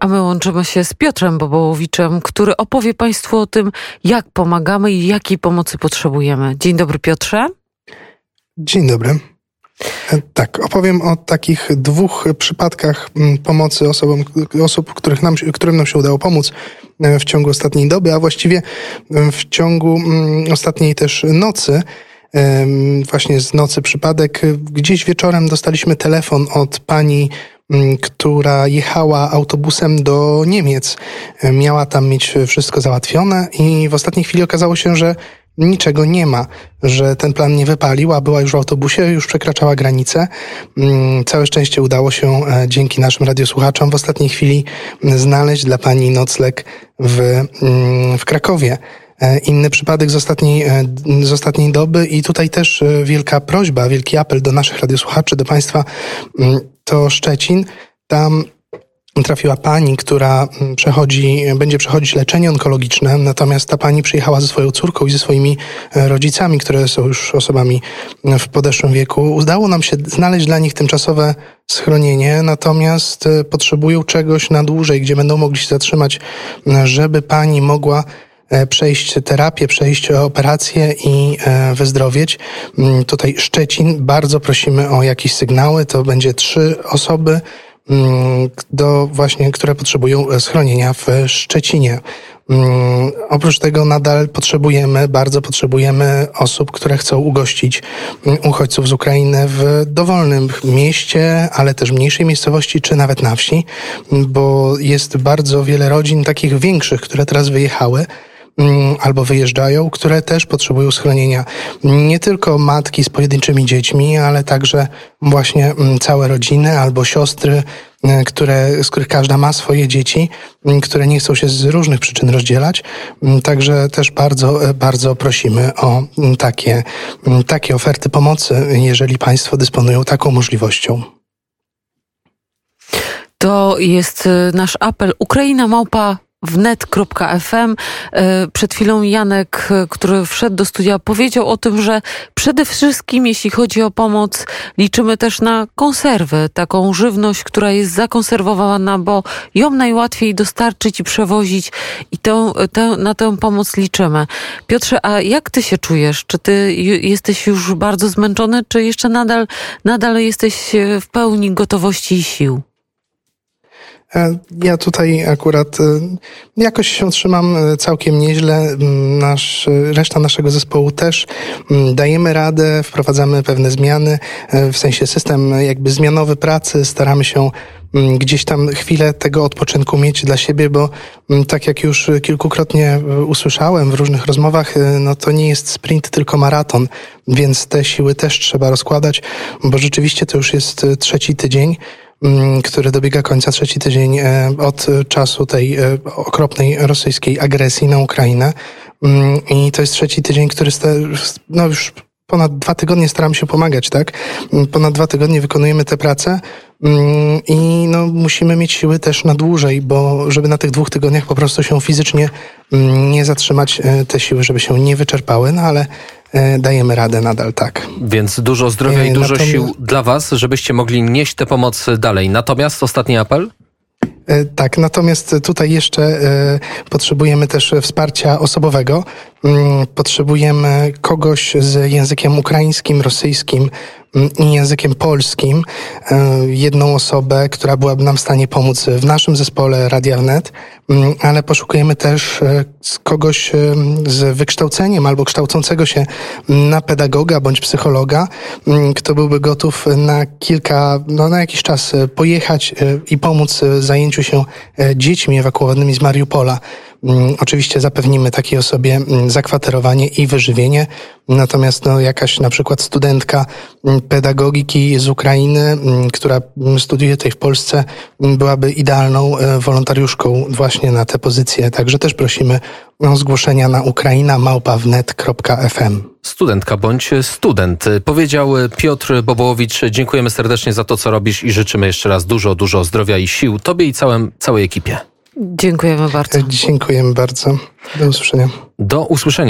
A my łączymy się z Piotrem Bobołowiczem, który opowie Państwu o tym, jak pomagamy i jakiej pomocy potrzebujemy. Dzień dobry, Piotrze. Dzień dobry. E, tak, opowiem o takich dwóch przypadkach mm, pomocy osobom, osób, których nam, którym nam się udało pomóc e, w ciągu ostatniej doby, a właściwie e, w ciągu mm, ostatniej też nocy. Właśnie z nocy przypadek. Gdzieś wieczorem dostaliśmy telefon od pani która jechała autobusem do Niemiec. Miała tam mieć wszystko załatwione i w ostatniej chwili okazało się, że niczego nie ma, że ten plan nie wypalił, a była już w autobusie, już przekraczała granicę. Całe szczęście udało się e, dzięki naszym radiosłuchaczom w ostatniej chwili znaleźć dla pani nocleg w, w Krakowie. E, inny przypadek z ostatniej, e, z ostatniej doby i tutaj też wielka prośba, wielki apel do naszych radiosłuchaczy, do Państwa to Szczecin. Tam trafiła pani, która mm, przechodzi, będzie przechodzić leczenie onkologiczne, natomiast ta pani przyjechała ze swoją córką i ze swoimi e, rodzicami, które są już osobami mm, w podeszłym wieku. Udało nam się znaleźć dla nich tymczasowe schronienie, natomiast e, potrzebują czegoś na dłużej, gdzie będą mogli się zatrzymać, mm, żeby pani mogła przejść terapię, przejść operację i e, wyzdrowieć. Mm, tutaj Szczecin, bardzo prosimy o jakieś sygnały. To będzie trzy osoby, mm, do właśnie, które potrzebują schronienia w Szczecinie. Mm, oprócz tego nadal potrzebujemy, bardzo potrzebujemy osób, które chcą ugościć uchodźców z Ukrainy w dowolnym mieście, ale też mniejszej miejscowości, czy nawet na wsi, bo jest bardzo wiele rodzin takich większych, które teraz wyjechały, albo wyjeżdżają, które też potrzebują schronienia. Nie tylko matki z pojedynczymi dziećmi, ale także właśnie mm, całe rodziny albo siostry, mm, które, z których każda ma swoje dzieci, które nie chcą się z różnych przyczyn rozdzielać. Także też bardzo, bardzo prosimy o takie, takie oferty pomocy, jeżeli Państwo dysponują taką możliwością. To jest y, nasz apel. Ukraina małpa wnet.fm. E, przed chwilą Janek, e, który wszedł do studia, powiedział o tym, że przede wszystkim, jeśli chodzi o pomoc, liczymy też na konserwy, taką żywność, która jest zakonserwowana, bo ją najłatwiej dostarczyć i przewozić i tę, tę, na tę pomoc liczymy. Piotrze, a jak ty się czujesz? Czy ty jesteś już bardzo zmęczony, czy jeszcze nadal, nadal jesteś w pełni gotowości i sił? E, ja tutaj akurat e, jakoś się trzymam e, całkiem nieźle. Nasz, reszta naszego zespołu też. Dajemy radę, wprowadzamy pewne zmiany, w sensie system jakby zmianowy pracy. Staramy się gdzieś tam chwilę tego odpoczynku mieć dla siebie, bo tak jak już kilkukrotnie usłyszałem w różnych rozmowach, no to nie jest sprint, tylko maraton, więc te siły też trzeba rozkładać, bo rzeczywiście to już jest trzeci tydzień. Mm, który dobiega końca trzeci tydzień e, od czasu tej e, okropnej rosyjskiej agresji na Ukrainę. Mm, I to jest trzeci tydzień, który no już ponad dwa tygodnie staram się pomagać, tak? Mm, ponad dwa tygodnie wykonujemy tę pracę i no, musimy mieć siły też na dłużej, bo żeby na tych dwóch tygodniach po prostu się fizycznie nie zatrzymać, e, te siły, żeby się nie wyczerpały, no ale E, dajemy radę nadal tak. Więc dużo zdrowia i e, dużo Natomiast... sił dla Was, żebyście mogli nieść tę pomoc dalej. Natomiast ostatni apel? Tak, natomiast tutaj jeszcze potrzebujemy też wsparcia osobowego. Mm, potrzebujemy kogoś z językiem ukraińskim, rosyjskim, i językiem polskim e, jedną osobę, która byłaby nam w stanie pomóc w naszym zespole Radia Wnet, mm, ale poszukujemy też e, kogoś e, z wykształceniem albo kształcącego się na pedagoga bądź psychologa, mm, kto byłby gotów na kilka, no na jakiś czas pojechać i pomóc zajęciu się dziećmi ewakuowanymi z Mariupola. Mm, oczywiście zapewnimy takiej osobie mm, zakwaterowanie i wyżywienie, natomiast no, jakaś na przykład studentka mm, pedagogiki z Ukrainy, która studiuje tutaj w Polsce, byłaby idealną e, wolontariuszką właśnie na tę pozycję. Także też prosimy o zgłoszenia na ukraina małpawnet.fm. Studentka bądź student. Powiedział Piotr Bobołowicz. Dziękujemy serdecznie za to, co robisz i życzymy jeszcze raz dużo, dużo zdrowia i sił Tobie i całym, całej ekipie. Dziękujemy bardzo. Dziękujemy bardzo. Do usłyszenia. Do usłyszenia.